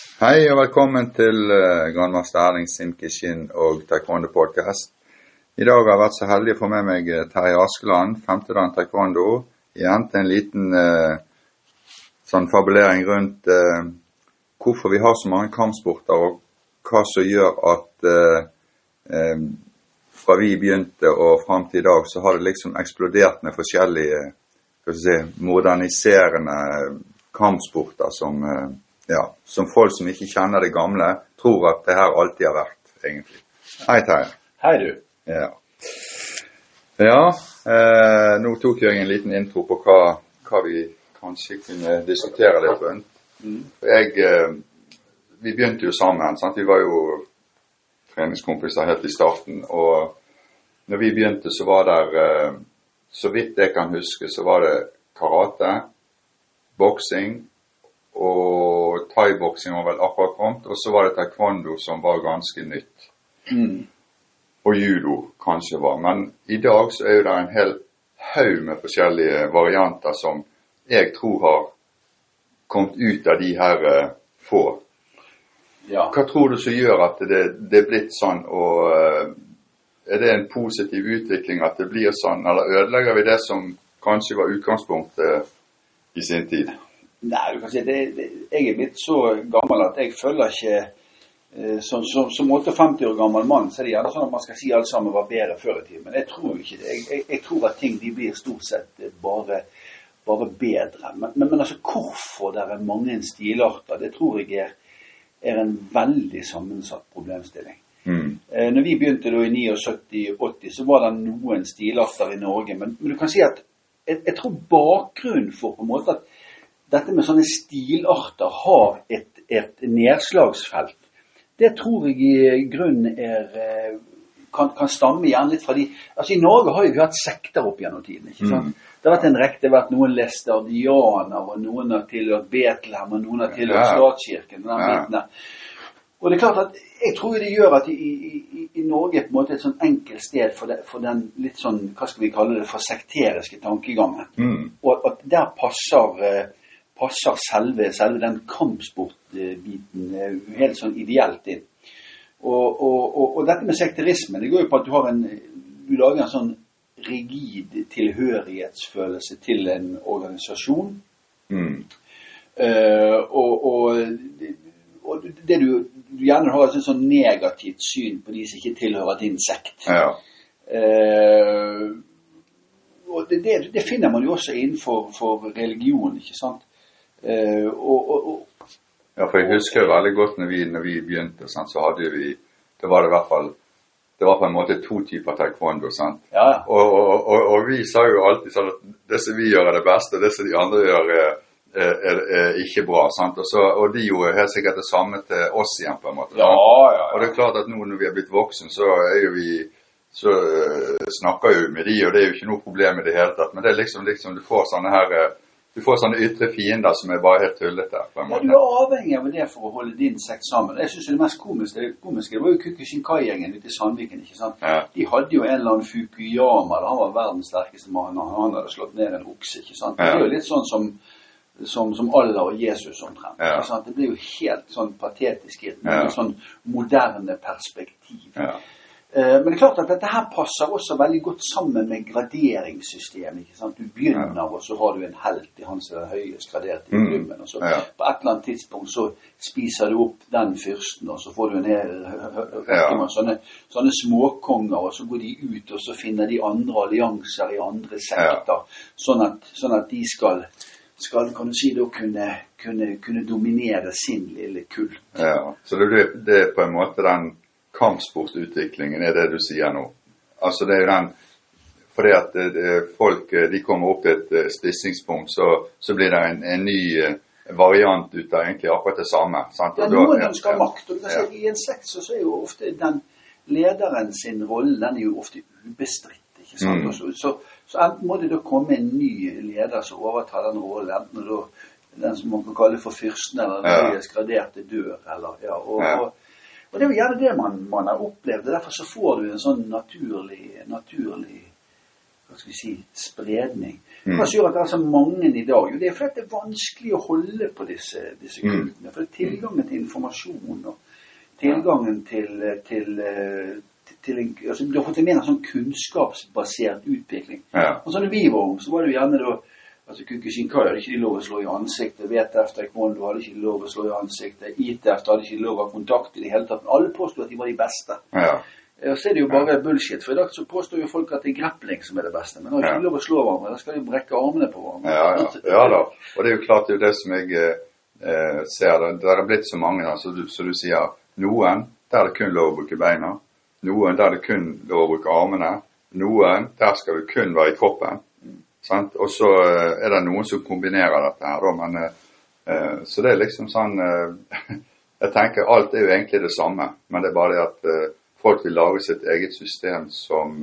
Hei og velkommen til uh, Grandmaster Erling Simkishin og Taekwondo Podcast. I dag har jeg vært så heldig å få med meg uh, Terje Askeland, femtedan taekwondo. Igjen til en liten eh, sånn fabulering rundt eh, hvorfor vi har så mange kampsporter, og hva som gjør at fra vi begynte og fram til i dag, så har det liksom eksplodert med forskjellige si, moderniserende kampsporter som ja, som folk som ikke kjenner det gamle, tror at det her alltid har vært, egentlig. Hei, Terje. Hei, du. Ja. ja eh, nå tok jeg en liten intro på hva, hva vi kanskje kunne diskutere litt rundt. Mm. Jeg, eh, vi begynte jo sammen. sant? Vi var jo treningskompiser helt i starten. Og når vi begynte, så var det eh, Så vidt jeg kan huske, så var det karate, boksing og thaiboksing var vel akkurat kommet. Og så var det taekwondo som var ganske nytt. Mm. Og judo kanskje var. Men i dag så er jo det en hel haug med forskjellige varianter som jeg tror har kommet ut av de her uh, få. Ja. Hva tror du som gjør at det, det er blitt sånn, og uh, er det en positiv utvikling at det blir sånn, eller ødelegger vi det som kanskje var utgangspunktet i sin tid? Nei, du kan si det, det, jeg er blitt så gammel at jeg føler ikke eh, Som, som, som 58 år gammel mann så er det gjerne sånn at man skal si alt sammen var bedre før i tiden. Men jeg tror ikke det. Jeg, jeg, jeg, tror at ting de blir stort sett eh, bare, bare bedre. Men, men, men, altså hvorfor det er mange stilarter, det tror jeg er, er en veldig sammensatt problemstilling. Mm. Eh, når vi begynte da i 79-80, så var det noen stilarter i Norge. Men, men du kan si at jeg, jeg tror bakgrunnen for på en måte at dette med sånne stilarter har et, et nedslagsfelt, det tror jeg i grunnen er eh, kan, kan, stamme igjen litt fra de Altså I Norge har jo vi hatt sekter opp gjennom tiden. ikke sant? Mm. Det har vært en rekke, det har vært noen læstadianer, og noen har tilhørt Betlehem, og noen har tilhørt ja. statskirken. den ja. der. Og det er klart at Jeg tror det gjør at i, i, i Norge er på en måte et sånn enkelt sted for, det, for, den litt sånn, hva skal vi kalle det, for sekteriske tankegangen. Mm. Og at der passer eh, passer selve, selve den kampsportbiten eh, helt sånn ideelt inn. Og, og, og, og, dette med sekterisme, det går jo på at du har en du lager en sånn rigid tilhørighetsfølelse til en organisasjon. Mm. Uh, og, det du, du, gjerne har et sånn negativt syn på de som ikke tilhører din sekt. Ja. Uh, og det, det, det, finner man jo også innenfor religion. ikke sant? Uh, og, og, og, ja, for jeg husker jo veldig godt når vi, når vi begynte, sant, så hadde vi Det var det i hvert fall det var på en måte to typer taekwondo. sant? Ja. Og, og, vi sa jo alltid sånn at det som vi gjør, er det beste, det som de andre gjør, er, er, er, ikke bra. sant? Så, og de gjorde helt sikkert det samme til oss igjen, på en måte. Ja, ja. Og det er klart at nå når vi er blitt voksen, så er jo vi så uh, snakker jo med de, og det er jo ikke noe problem i det hele tatt. Men det er liksom, liksom du får sånne her uh, du får sånne ytre fiender som er bare helt tullete. på en måte. Ja, du er avhengig av det for å holde din sekt sammen. Jeg synes Det mest komiske, det komiske det var jo Kukushinkai-gjengen ute i Sandviken. ikke sant? Ja. De hadde jo en eller annen Fukuyama, han var verdens sterkeste mann, og han hadde slått ned en okse. ikke sant? Ja. Det er jo litt sånn som, som, som Allah og Jesus omtrent. Ja. ikke sant? Det blir jo helt sånn patetisk i et sånn moderne perspektiv. Ja. Eh, men det er klart at dette her passer også veldig godt sammen med graderingssystemet. ikke sant? Du begynner, ja. og så har du en helt i hans høyest gradert i mm. Og så ja. på et eller annet tidspunkt så spiser du opp den fyrsten, og så får du ned ja. sånne, sånne småkonger, og så går de ut og så finner de andre allianser i andre sekter, sånn at, sånn, at, de skal skal kan du si da kunne, kunne, kunne dominere sin lille kult. Ja, Så det, det er på en måte den kampsportutviklingen er det du sier nå. Altså det er jo den fordi at det, det, folk de kommer opp til et eh, spissingspunkt, så, så blir det en, en, ny eh, variant ut av egentlig akkurat det samme. Sant? Ja, noen ønsker makt. og du kan ja. I en slekt så, er jo ofte den lederen sin rolle den er jo ofte ubestridt. ikke sant? Mm. Så, så, så, må det da komme en ny leder som overtar den rollen, enten da den som man kan kalle for fyrsten, eller den ja. graderte dør, eller ja, og, ja. og og det er jo gjerne det man, man har opplevd. og Derfor så får du en sånn naturlig, naturlig hva skal vi si, spredning. Mm. Hva som gjør at det er så mange i dag? Jo, det er fordi det er vanskelig å holde på disse, disse Mm. kultene. For tilgangen til informasjon og tilgangen til, til, eh, til, en, altså, Du har fått en mer sånn kunnskapsbasert utvikling. Ja. Og så når vi var unge, så var det jo gjerne da altså Kukushinkai hadde ikke de lov å slå i ansiktet. VTF Taekwondo hadde ikke de lov å slå i ansiktet. ITF hadde ikke de lov å ha kontakt i det hele tatt. Men alle påsto at de var de beste. Ja. Og så er det jo bare bullshit. For i dag så påstår jo folk at det er grappling som er det beste. Men da har ikke Ja. de lov å slå hverandre. Da skal de brekke armene på hverandre. Ja, ja. ja da. Og det er jo klart det er det som jeg eh, ser. Det, er blitt så mange, da, så du, som du sier. Noen der er det kun lov å bruke beina. Noen der er det kun lov å bruke armene. Noen der skal du kun være i kroppen. Og så eh, er det noen som kombinerer dette her, da. Men, eh, eh, så det er liksom sånn Jeg tenker alt er jo egentlig det samme, men det er bare det at folk vil lage sitt eget system som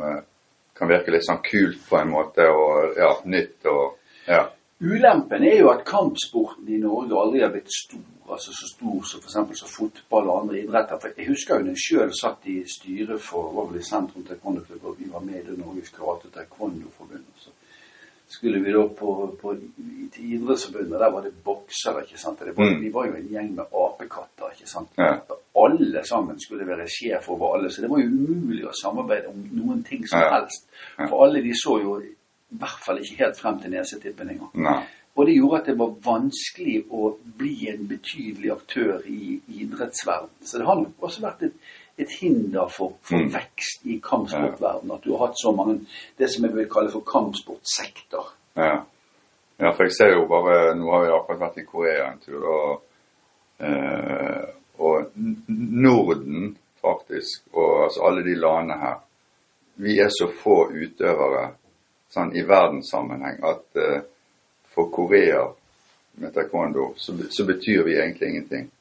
kan virke litt sånn kult på en måte, og ja, nytt og ja. Ulempen er jo at kampsporten i Norge aldri har blitt stor. Altså så stor som f.eks. som fotball og andre idretter. For Jeg husker jo når jeg sjøl satt i styret for var i Sentrum Taekwondo-klubb, og vi var med i det Norges karate-taekwondo-forbundet. Så skulle vi da på, på til Idrettsforbundet, der var det boksere, ikke sant. Det var, Mm. Vi var jo en gjeng med apekatter, ikke sant. Ja. Alle sammen skulle være sjef over alle, så det var jo umulig å samarbeide om noen ting som Ja. helst. For alle de så jo i hvert fall ikke helt frem til nesetippen engang. Og det gjorde at det var vanskelig å bli en betydelig aktør i idrettsverden. Så det har nok også vært et, et hinder for, for Mm. vekst i kampsportverdenen. At du har hatt så mange det som jeg vil kalle for kampsportsektor. Ja. ja, for jeg ser jo bare Nå har vi akkurat vært i Korea en tur, og, eh, og Norden, faktisk, og altså alle de landene her Vi er så få utøvere sånn i verdenssammenheng at eh, for Korea med taekwondo så, så betyr vi egentlig ingenting.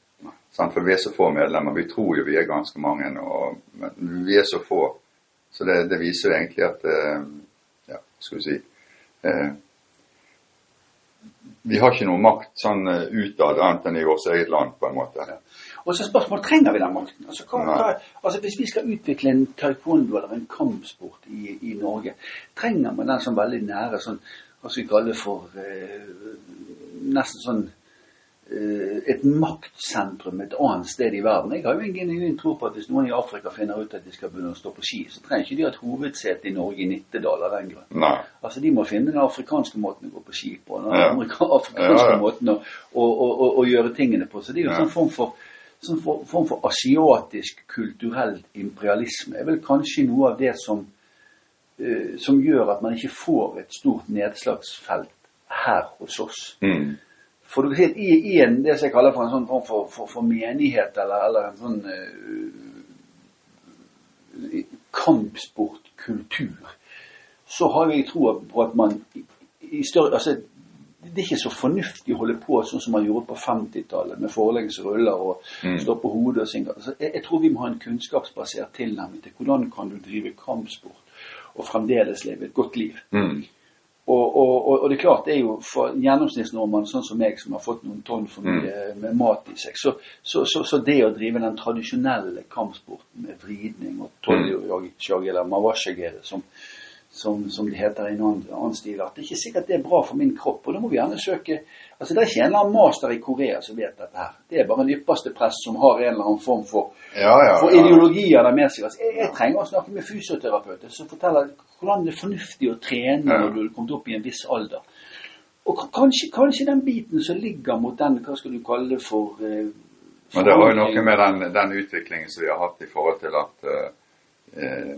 For vi er så få medlemmer. Vi tror jo vi er ganske mange, og, men vi er så få. Så det, det viser egentlig at eh, Ja, skal vi si eh, Vi har ikke noe makt sånn eh, utad annet enn i vårt eget land, på en måte. Og så spørsmålet trenger vi den makten. Altså, hva, hva, altså Hvis vi skal utvikle en taekwondo eller en kampsport i, i Norge, trenger man den sånn veldig nære sånn, hva skal vi kalle det for eh, Nesten sånn et maktsentrum et annet sted i verden. Jeg har jo en genuin tro på at hvis noen i Afrika finner ut at de skal begynne å stå på ski, så trenger ikke de et hovedsete i Norge i Nittedal av den grunn. Nei. Altså De må finne den afrikanske måten å gå på ski på, den Ja. afrikanske Ja, ja. måten å, å, å, å, gjøre tingene på. Så det er jo en sånn form for, sånn for, form for asiatisk kulturell imperialisme. er vel kanskje noe av det som, uh, som gjør at man ikke får et stort nedslagsfelt her hos oss. Mm. For du si i, i en, det som jeg kaller for en sånn form for, for, for menighet, eller, eller en sånn uh, kampsportkultur, så har jeg tro på at man i, i større altså, Det er ikke så fornuftig å holde på sånn som man gjorde på 50-tallet, med forleggsruller og Mm. stå på hodet og synge. Altså, jeg, jeg tror vi må ha en kunnskapsbasert tilnærming til hvordan kan du drive kampsport og fremdeles leve et godt liv. Mm. Og, og, og, og det er klart, det er jo for en gjennomsnittsnordmann sånn som meg, som har fått noen tonn for mye med mat i seg, så, så, så, så det å drive den tradisjonelle kampsporten med vridning og toljojag eller mawashagere, som, som, som det heter i en annen, annen stil, at det er ikke sikkert det er bra for min kropp. Og da må vi gjerne søke Altså, det er ikke en eller annen master i Korea som vet dette her. Det er bare en ypperste prest som har en eller annen form for Ja, ja. for ja. ideologier der med seg. Altså, jeg, jeg trenger å snakke med fysioterapeuter som forteller hvordan det er fornuftig å trene når du er kommet opp i en viss alder. Og kanskje, kanskje den biten som ligger mot den, hva skal du kalle det for eh, Men det har jo noe med den, den utviklingen som vi har hatt i forhold til at eh,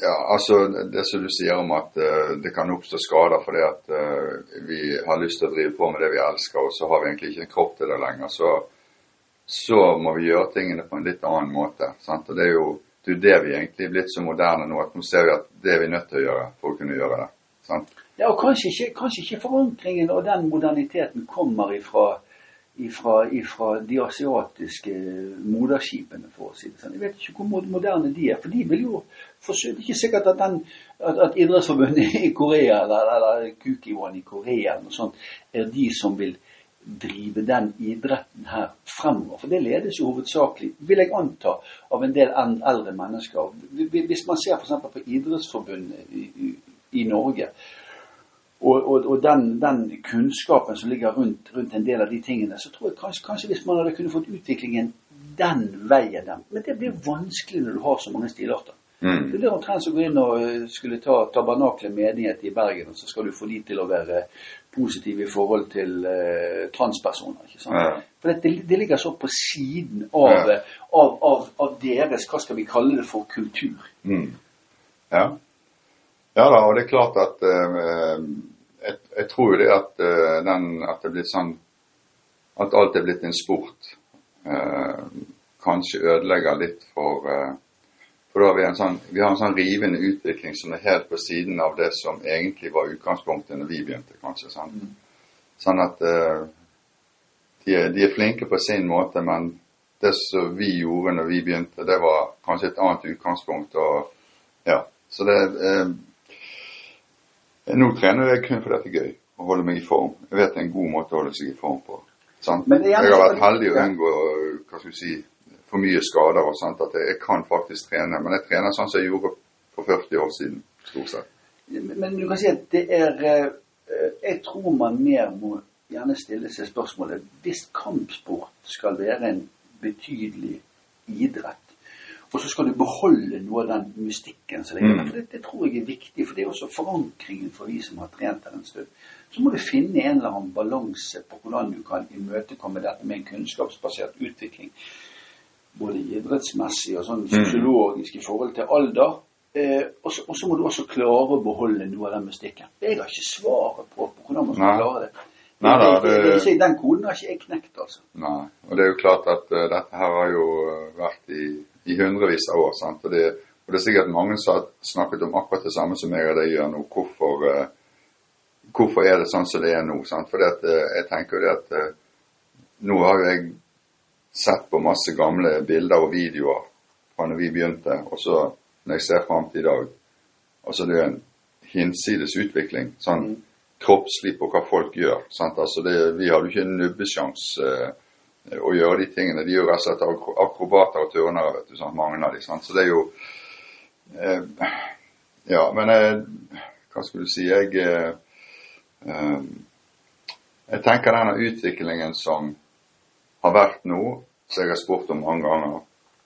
Ja, altså det som du sier om at uh, det kan oppstå skader fordi at uh, vi har lyst til å drive på med det vi elsker, og så har vi egentlig ikke en kropp til det lenger, så, så må vi gjøre tingene på en litt annen måte. Sant? Og det er jo det, er det vi egentlig er blitt så moderne nå, at nå ser vi at det er vi nødt til å gjøre for å kunne gjøre det. Sant? Ja, og kanskje ikke, kanskje ikke forankringen og den moderniteten kommer ifra, ifra, ifra de asiatiske moderskipene, for å si det sånn. Jeg vet ikke hvor moderne de er, for de vil jo forsøke Det er ikke sikkert at, den, at, at idrettsforbundet i Korea, eller, eller Kukiwan i Korea, eller noe sånt, er de som vil drive den idretten her fremover. For det ledes jo hovedsakelig, vil jeg anta, av en del eldre mennesker. Hvis man ser f.eks. på Idrettsforbundet i, i, i Norge, og, og, og den, den, kunnskapen som ligger rundt, rundt, en del av de tingene, så tror jeg kanskje, kanskje hvis man hadde kunnet fått utviklingen den veien den. Men det blir vanskelig når du har så mange stilarter. Mm. Det blir omtrent som å gå inn og eh, skulle ta Tabernakle menighet i Bergen, og så skal du få de til å være positive i forhold til uh, transpersoner. ikke sant? Ja. For det, det, ligger så på siden av, ja. av, av, av, deres, hva skal vi kalle det for, kultur. Mm. Ja. ja da, og det er klart at uh, jeg, jeg, tror jo det at, uh, den, at det sånn At alt er blitt en sport. Uh, kanskje ødelegger litt for uh, For da har vi en sånn vi har en sånn rivende utvikling som er helt på siden av det som egentlig var utgangspunktet når vi begynte, kanskje. Sånn, sånn at de er, de, er, flinke på sin måte, men det som vi gjorde når vi begynte, det var kanskje et annet utgangspunkt. og ja, så det nå trener jeg kun fordi det er gøy å holde meg i form. Jeg vet det er en god måte å holde seg i form på. jeg har vært heldig å unngå hva skal vi si, for mye skader og sånt, at jeg kan faktisk trene. Men jeg trener sånn som jeg gjorde for 40 år siden, stort sett. Men du kan si at det er eh, Jeg tror man mer må gjerne stille seg spørsmålet hvis kampsport skal være en betydelig idrett, og så skal du beholde noe av den mystikken som ligger der. Mm. For det, det, tror jeg er viktig, for det er også forankringen for vi som har trent her en stund. Så må du finne en eller annen balanse på hvordan du kan imøtekomme dette med en kunnskapsbasert utvikling. Både idrettsmessig og sånn fysiologisk mm. i forhold til alder. Eh, og så må du også klare å beholde noe av den mystikken. Jeg har ikke svaret på, på hvordan man skal Nei. klare det. Nei, da, det, det, den koden har ikke jeg knekt, altså. Nei, og det er jo klart at uh, dette her har jo vært i i hundrevis av år. sant? Det, og det, er sikkert mange som har snakket om akkurat det samme som jeg og deg gjør nå. Hvorfor, uh, hvorfor, er det sånn som det er nå? sant? For uh, jeg tenker jo det at uh, nå har jeg sett på masse gamle bilder og videoer fra når vi begynte, og så når jeg ser fram til i dag Altså det er en hinsides utvikling. sånn mm. kroppslig på hva folk gjør. sant? Altså det, Vi hadde jo ikke en nubbesjans å gjøre de tingene. De er jo rett og slett akrobater og turnere, vet du, sånn, mange av de, sant? Så det er jo eh, Ja, men eh, hva skulle du si Jeg eh, eh, Jeg tenker denne utviklingen som har vært nå, som jeg har spurt om mange ganger,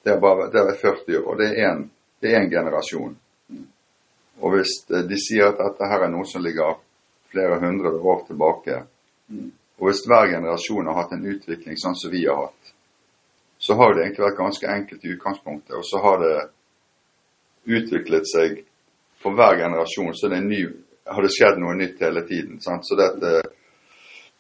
det er bare det er 40 år. En, det er en generasjon. Og hvis de sier at dette her er noe som ligger flere hundre år tilbake, og hvis hver generasjon har hatt en utvikling sånn som vi har hatt, så har det egentlig vært ganske enkelt i utgangspunktet. Og så har det utviklet seg for hver generasjon, så det ny, har det skjedd noe nytt hele tiden. Sant? Så det,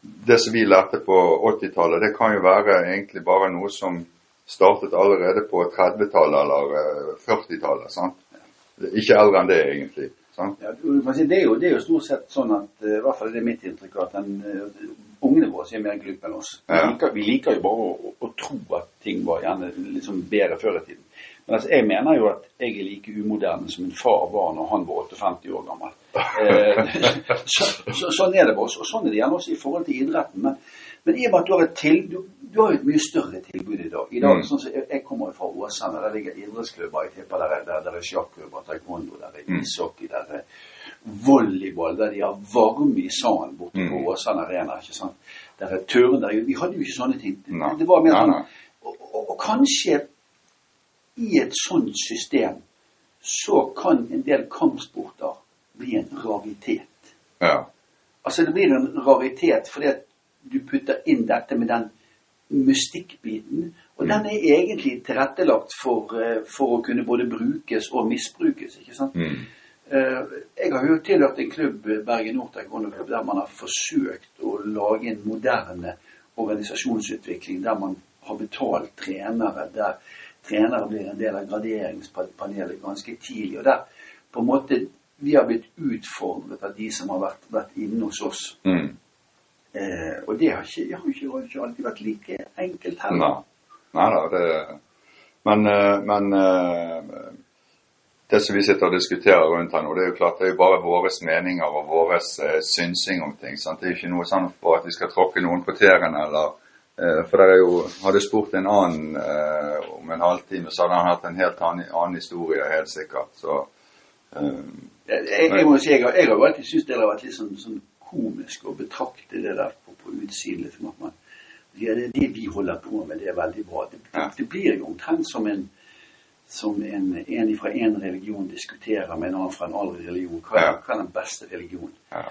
det som vi lærte på 80-tallet, det kan jo være egentlig bare noe som startet allerede på 30-tallet eller 40-tallet. Eh, Ikke eldre enn det, egentlig. Ja, det, er jo, det, er jo, stort sett sånn at, eh, i hvert fall det er mitt inntrykk, at den, uh, ungene våre er mer glupe enn oss. Vi, liker, vi, liker, jo bare å, å, tro at ting var gjerne liksom bedre før i tiden. Men altså, jeg mener jo at jeg er like umoderne som min far var når han var 58 år gammel. Eh, så, så, sånn er det bare. Og sånn er det gjerne også i forhold til idretten. Men, men i og med at du har et til, du, du har jo et mye større tilbud i dag. I dag, mm. sånn som jeg, jeg kommer fra Åsane, der ligger idrettsklubber. Jeg tipper der, der, der er sjakklubber, taekwondo, der er mm. ishockey, der er volleyball, der de har varme i salen borte på mm. Åsane Arena. ikke sant? Der er turn, der, Vi hadde jo ikke sånne ting. Nei. det var mer sånn og, og, og, kanskje i et sånt system så kan en del kampsporter bli en raritet. Ja. Altså det blir en raritet fordi at du putter inn dette med den mystikkbiten. Og mm. den er egentlig tilrettelagt for, eh, for, å kunne både brukes og misbrukes. ikke sant? Mm. Eh, jeg har jo tilhørt en klubb, Bergen Nord Taekwondo-klubb, der man har forsøkt å lage en moderne organisasjonsutvikling der man har betalt trenere, der trenere blir en del av graderingspanelet ganske tidlig. Og der på en måte vi har blitt utfordret av de som har vært, vært inne hos oss. Mm. Eh, og det har ikke, har ikke, ikke, alltid vært like enkelt heller. Nei, da, det Men, eh, men eh, det som vi sitter og diskuterer rundt her nå, det er jo klart det er jo bare våre meninger og vår eh, synsing om ting. sant? Det er jo ikke noe sånn for at vi skal tråkke noen på tærne eller For det er jo Hadde spurt en annen om en halvtime, så hadde han hatt en helt annen, annen historie, helt sikkert. Så um, Jeg, jeg, jeg må si, jeg, har- jeg har alltid syntes det har vært litt sånn, sånn komisk å betrakte det der på, på utsiden. Liksom, at man, ja, det er det vi holder på med, det er veldig bra. Det, det, det blir jo omtrent som en som en, en fra en religion diskuterer med en annen fra en annen religion. Hva Ja. hva er den beste religionen? ja.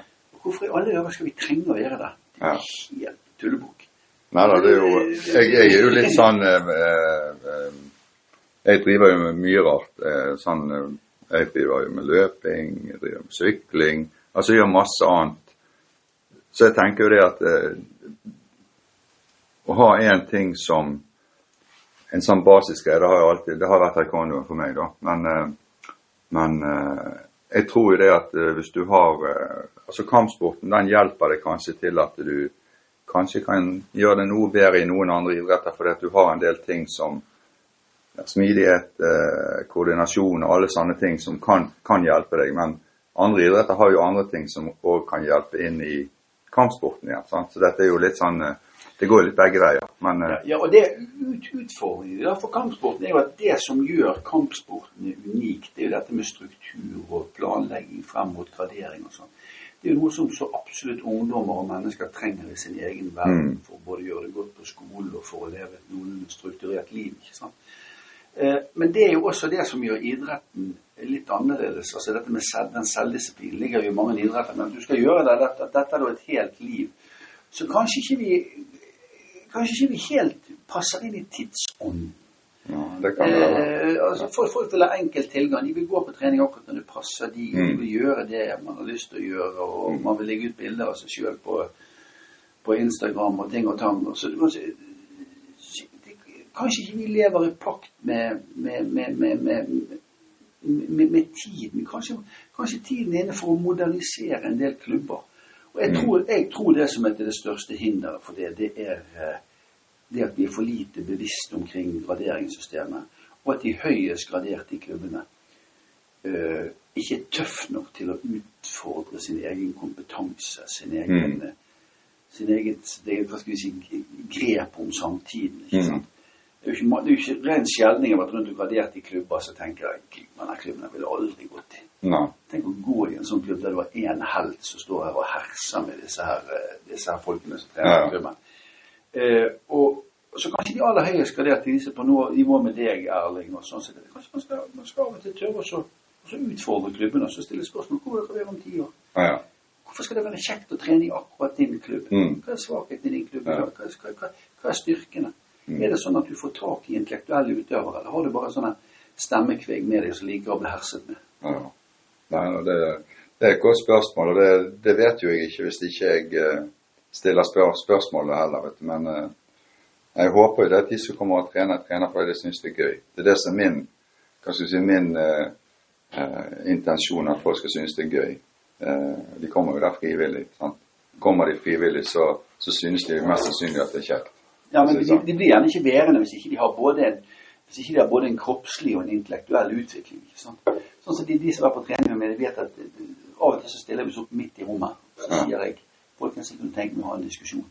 Hvorfor i alle dager skal vi trenge å være det? Det er Ja. helt tullebukk. Nei da, det er jo jeg, jeg er jo litt sånn eh, eh, Jeg driver jo med mye rart. Eh, sånn eh, Jeg driver jo med løping, jeg driver med sykling. Altså jeg gjør masse annet. Så jeg tenker jo det at eh, å ha én ting som en sånn basisgreie, det har jo alltid det har vært taekwondoen for meg, da. Men, eh, men eh, jeg tror jo det at hvis du har Altså kampsporten, den hjelper deg kanskje til at du kanskje kan gjøre det noe bedre i noen andre idretter fordi at du har en del ting som smidighet, koordinasjon og alle sånne ting som kan, kan hjelpe deg. Men andre idretter har jo andre ting som òg kan hjelpe inn i kampsporten igjen. sant? Så dette er jo litt sånn eh, Det går litt begge veier. Men eh, Ja, og det ut, utfordringen for kampsporten er jo at det som gjør kampsporten unik, det er jo dette med struktur og planlegging frem mot gradering og sånn. Det er jo noe som så absolutt ungdommer og mennesker trenger i sin egen verden Mm. for både å gjøre det godt på skolen og for å leve et noenlunde strukturert liv. ikke sant? Eh, Men det er jo også det som gjør idretten litt annerledes. Altså dette med selv, den selvdisiplinen ligger jo i mange idretter. Men du skal gjøre det, dette, dette er da et helt liv. Så kanskje ikke vi kanskje ikke vi helt passer inn i tidsånden. ja, det kan det være. Eh, altså folk, folk vil ha enkel tilgang. De vil gå på trening akkurat når det passer de. De Mm. vil gjøre det man har lyst til å gjøre, og man vil legge ut bilder av seg sjøl på, på Instagram og ting og tang. Så, kanskje, ikke vi lever i pakt med, med, med, med, med, med, med tiden. Kanskje, kanskje tiden er inne for å modernisere en del klubber. Og jeg Mm. tror, jeg tror det som er det største hinderet for det, det er eh, det at vi er for lite bevisst omkring graderingssystemet, og at de høyest graderte i klubbene eh, ikke er tøff nok til å utfordre sin egen kompetanse, sin egen, Mm. sin eget det, hva skal vi si, grep om samtiden. ikke Mm. sant? Det er jo ikke, det er ikke ren sjelden jeg har vært rundt og gradert i klubber, så tenker jeg "Gud, denne klubben ville aldri gått. Nei. Tenk å gå i en sånn klubb der du har én helt som står her og herser med disse her, eh, disse her folkene som trener Ja. i klubben. Eh, og så kanskje de aller høyest graderte viser på noe nivå med deg, Erling. og sånn. Så det, kanskje man skal, man skal av og til tørre å utfordre klubben og så stille spørsmål hvor vil dere være om ti år. Ja. Hvorfor skal det være kjekt å trene i akkurat din klubb? Mm. Hva er svakheten i din klubb? Ja. Hva, hva, hva, hva er styrkene? Mm. Er det sånn at du får tak i intellektuelle utøvere, eller har du bare sånne stemmekvegg med deg som ligger og blir herset med? Ja. Nei, det, det er et godt spørsmål, og det, det vet jo jeg ikke hvis ikke jeg eh, stiller spør spørsmålet heller. vet du. Men eh, jeg håper jo det at de som kommer og trener, trener fordi de syns det er gøy. Det er det som er min, hva skal si, min eh, intensjon, at folk skal synes det er gøy. Eh, de kommer jo der frivillig. sant? Kommer de frivillig, så, så synes de mest sannsynlig at det er kjekt. Ja, men de, de blir gjerne ikke værende hvis ikke de har både en, hvis ikke de har både en kroppslig og en intellektuell utvikling. ikke sant? Sånn som de, de som er på trening med meg, vet at eh, av og til så stiller vi oss opp midt i rommet. Så sier jeg folkens, jeg kunne tenke meg å ha en diskusjon.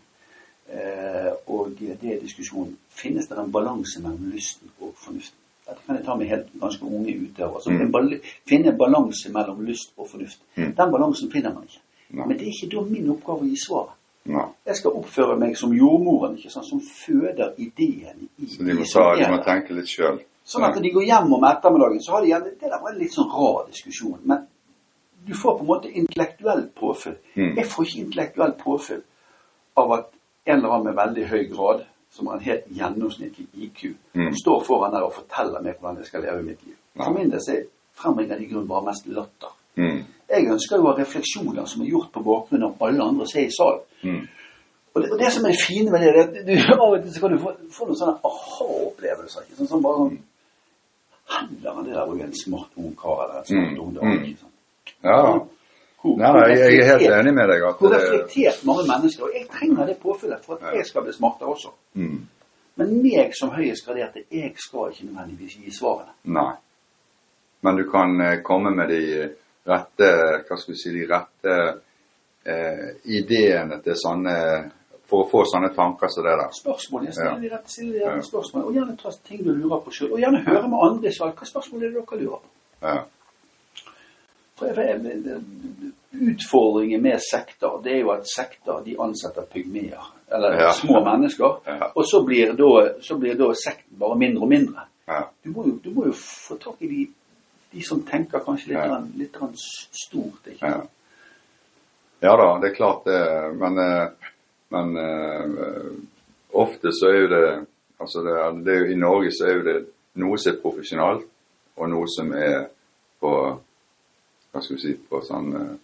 Eh, og det er diskusjonen. Finnes det en balanse mellom lysten og fornuften? Dette kan jeg ta med helt ganske unge utøvere. Så Mm. bal- finne en balanse mellom lyst og fornuft. Mm. Den balansen finner man ikke. Nei. Men det er ikke da min oppgave å gi svaret. Nei. Jeg skal oppføre meg som jordmoren, ikke sant, som føder ideen i Så de må, ta, de må tenke litt sjøl. Sånn at når de går hjem om ettermiddagen, så har de gjerne Det der var en litt sånn rar diskusjon. Men du får på en måte intellektuelt påfyll. Mm. Jeg får ikke intellektuelt påfyll av at en eller annen med veldig høy grad, som har en helt gjennomsnittlig IQ, Mm. står foran der og forteller meg hvordan jeg skal leve mitt liv. For min del så frembringer de i grunnen bare mest latter. Mm. Jeg ønsker jo å ha refleksjoner som er gjort på bakgrunn av alle andre som er i salen. Mm. Og det, og det som er fine med det, er at du, av og til så kan du få, få noen sånne aha-opplevelser. sant, Sånn bare sånn Heller det der var jo en smart ung kar eller en smart ung dame. sant? Ja. Hvor, Nei, jeg, er helt enig med deg. at Hvor reflektert mange mennesker Og jeg trenger det påfyllet for at jeg skal bli smartere også. Mm. Men meg som høyest graderte, jeg skal ikke nødvendigvis gi svarene. Nei. men du kan eh, komme med de rette hva skal vi si, de rette eh, ideene til sånne for å få sånne tanker som det der. Spørsmål, jeg stiller de rette, stiller de rette spørsmål, og gjerne ta ting du lurer på sjøl. Og gjerne høre med andre sal. Hva spørsmål er det dere lurer på? Ja. For jeg, utfordringen med sekter, det er jo at sekter de ansetter pygmeer. Eller Ja. små mennesker. Ja. Og så blir, da, så blir da sekten bare mindre og mindre. Ja. Du må jo, du må jo få tak i de, de som tenker kanskje litt, Ja. litt stort. ikke Ja. sant? ja da, det er klart det. Men, eh, men eh, ofte så er jo det Altså det, det er I Norge så er jo det noe som er profesjonalt, og noe som er på Hva skal vi si På sånn eh,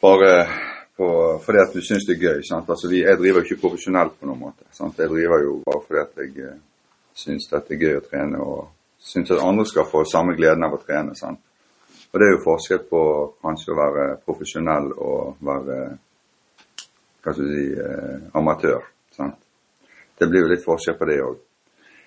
Bare på, fordi at du syns det er gøy. sant? Altså vi, Jeg driver jo ikke profesjonelt på noen måte. sant? Jeg driver jo bare fordi at jeg eh, syns det er gøy å trene, og syns at andre skal få samme gleden av å trene. sant? Og det er jo forskjell på kanskje å være profesjonell og være hva skal du si, eh, amatør. sant? Det blir jo litt forskjell på det òg.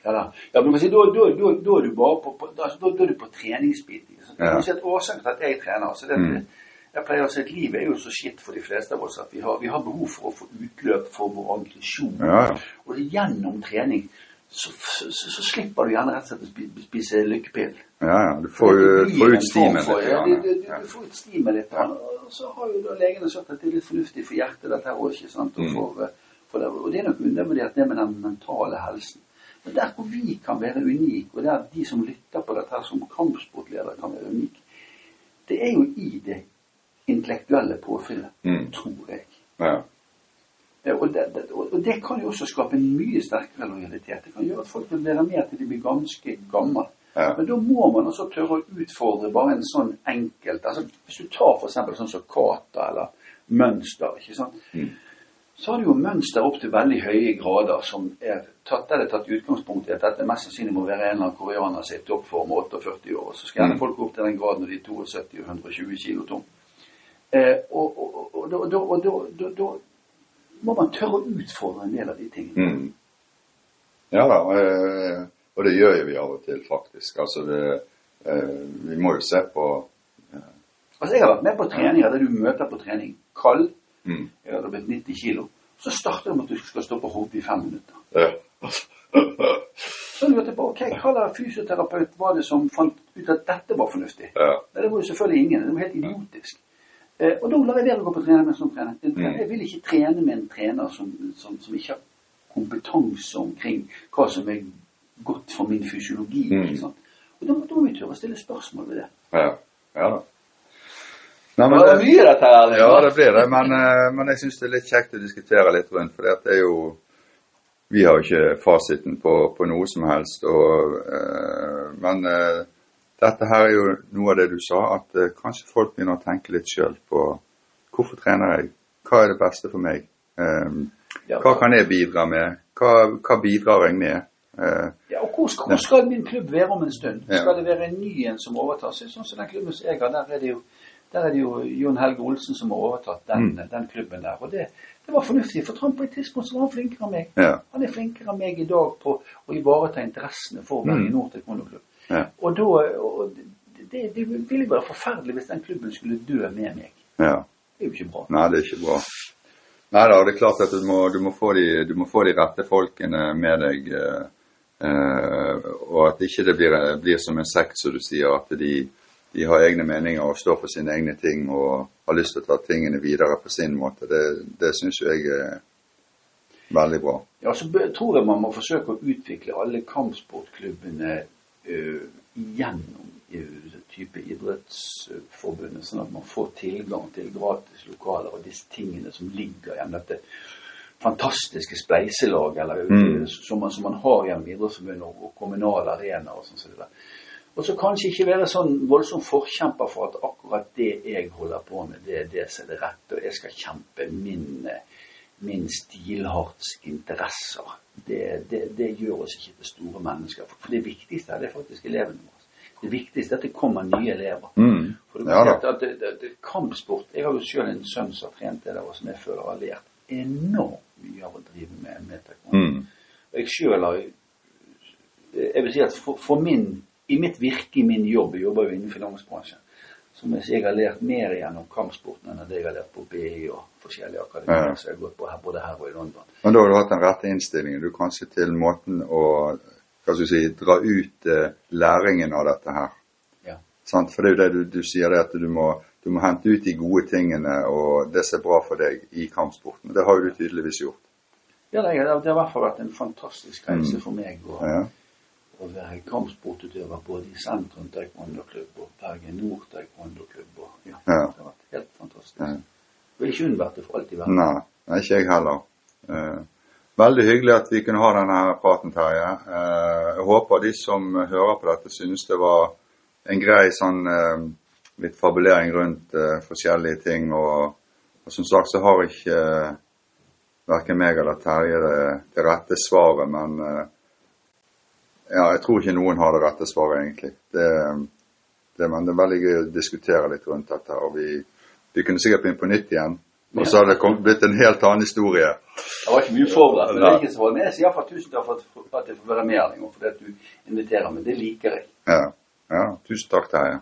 Ja, da. ja, men si, da, da, da, da er du bare på, på, da, da, da er du på treningsbiten. ikke sant? Ja. Si Årsaken til at jeg trener så det, at Mm. Jeg pleier å si at livet er jo så skitt for de fleste av oss at vi har, vi har behov for å få utløp for vår aggresjon. Ja, ja. Og det er gjennom trening så, så, så, slipper du gjerne rett og slett å spi- spise lykkepill. Ja, ja. Du får Det får ut stimen litt. Ja, du, du, du får ut stimen litt. Og så har jo da legene sagt at det er litt fornuftig for hjertet, dette her òg, ikke sant. Og, Mm. for, eh, for det, og det er nok undervurdert, det med den mentale helsen. Men der hvor vi kan være unike, og der de som lytter på dette her som kampsportledere kan være unike, det er jo i det intellektuelle påfyllet, Mm. tror jeg. Ja. Ja, Og det, det, og det kan jo også skape en mye sterkere lojalitet. Det kan gjøre at folk vil være med til de blir ganske gamle. Ja. Men da må man også tørre å utfordre bare en sånn enkelt altså Hvis du tar f.eks. sånn som kata eller mønster, ikke sant? Mm. så har du jo mønster opp til veldig høye grader som er tatt, er tatt utgangspunkt i at dette mest sannsynlig må være en eller annen koreaner som er i toppform 48 år. Så skal gjerne Mm. folk opp til den graden når de er 72 og 120 kilo tom. Eh, og, og, og, og, da- må man tørre å utfordre en del av de tingene. Mm. Ja da, eh, og det gjør jo vi av og til, faktisk. Altså det eh, Vi må jo se på Altså Jeg har vært med på treninger der du møter på trening kald. mm. Jeg hadde blitt 90 kilo. Så starter det med at du skal stå på hodet i fem minutter. ja. Så lurte jeg på ok, hva slags fysioterapeut var det som fant ut at dette var fornuftig? ja. Det var jo selvfølgelig ingen. Det var helt idiotisk. Eh, og da lar jeg være å gå på trener. En trener- Mm. Jeg vil ikke trene med en trener som, som, som ikke har kompetanse omkring hva som er godt for min fysiologi. Mm. Ikke sant? Og da, da må vi tørre å stille spørsmål ved det. Ja, ja da. Nei, men det blir dette her. Liksom. ja, det blir det. Men, eh, men jeg syns det er litt kjekt å diskutere litt rundt. For det er jo Vi har jo ikke fasiten på, på noe som helst. Og, eh, men dette her er jo noe av det du sa, at eh, kanskje folk begynner å tenke litt sjøl på hvorfor trener jeg? Hva er det beste for meg? Um, Ja. hva kan jeg bidra med? Hva, hva bidrar jeg med? Uh, Ja, og hvor skal, hvor skal min klubb være om en stund? Ja. Skal det være en ny en som overtar? Så, sånn som den klubben som jeg har, der er det jo, der er det jo Jon Helge Olsen som har overtatt den, Mm. den klubben der. Og det, det var fornuftig, for Trump på et tidspunkt så var han flinkere enn meg. ja. Han er flinkere enn meg i dag på å ivareta interessene for Bergen Mm. i Taekwondo-klubb. Ja. Og da og det, det, ville være forferdelig hvis den klubben skulle dø med meg. ja. Det er jo ikke bra. Nei, det er ikke bra. Nei da, det er klart at du må, du må, få, de, du må få de rette folkene med deg. Eh, eh, og at ikke det blir, blir som en sekt, som du sier, at de, de har egne meninger og står for sine egne ting og har lyst til å ta tingene videre på sin måte. Det, det syns jeg er veldig bra. Ja, så tror jeg man må forsøke å utvikle alle kampsportklubbene gjennom type idrettsforbundet, sånn at man får tilgang til gratis lokaler og disse tingene som ligger gjennom dette fantastiske spleiselag eller, Mm. som, man, som man har gjennom idrettsforbundet og, og kommunale arenaer og sånn. Så. Og så kanskje ikke være sånn voldsom forkjemper for at akkurat det jeg holder på med, det er det som er det rette, og jeg skal kjempe min, eh, min stilharts interesser. Det, det, det gjør oss ikke til store mennesker. For det viktigste er det faktisk elevene våre. Det viktigste er at det kommer nye elever. Mm. For det, Ja at, at kampsport Jeg har jo selv en sønn som har trent det der, og som jeg føler har lært enormt mye av å drive med, med taekwondo. Mm. Og jeg sjøl har Jeg vil si at for, for min i mitt virke, i min jobb, jeg jobber jo innen finansbransjen, som jeg har lært mer gjennom kampsporten enn det jeg har lært på BI og forskjellige akademier Ja. jeg har gått på her, både her og i London. Men da har du hatt den rette innstillingen. Du kanskje til måten å hva skal du si, dra ut eh, læringen av dette her. Ja. Sant? For det er jo det du, du sier, det at du må, du må hente ut de gode tingene og det som er bra for deg i kampsporten. Det har jo du tydeligvis gjort. Ja, det, har- det har i hvert fall vært en fantastisk reise Mm. for meg og... Ja. Å være kampsportutøver både i Sentrum taekwondo-klubb og Bergen Nord taekwondo-klubb. Ja, Ja. Det har vært helt fantastisk. Ja. Vil ikke unnvært det for alltid i verden. Nei, ikke jeg heller. Eh, veldig hyggelig at vi kunne ha denne her praten, Terje. Eh, jeg håper de som hører på dette, synes det var en grei sånn eh, litt fabulering rundt forskjellige ting. Og, og som sagt så har ikke verken meg eller Terje det, det rette svaret, men ja, jeg tror ikke noen har det rette svaret, egentlig. Det, det, men det er veldig gøy å diskutere litt rundt dette. og vi, vi kunne sikkert begynt på nytt igjen. Og så hadde det blitt en helt annen historie. Det var ikke mye forberedt. men det er ikke så Men jeg sier iallfall tusen takk for at, for jeg får være med her en gang, fordi at du inviterer meg. Det liker jeg. Ja, ja tusen takk, Terje.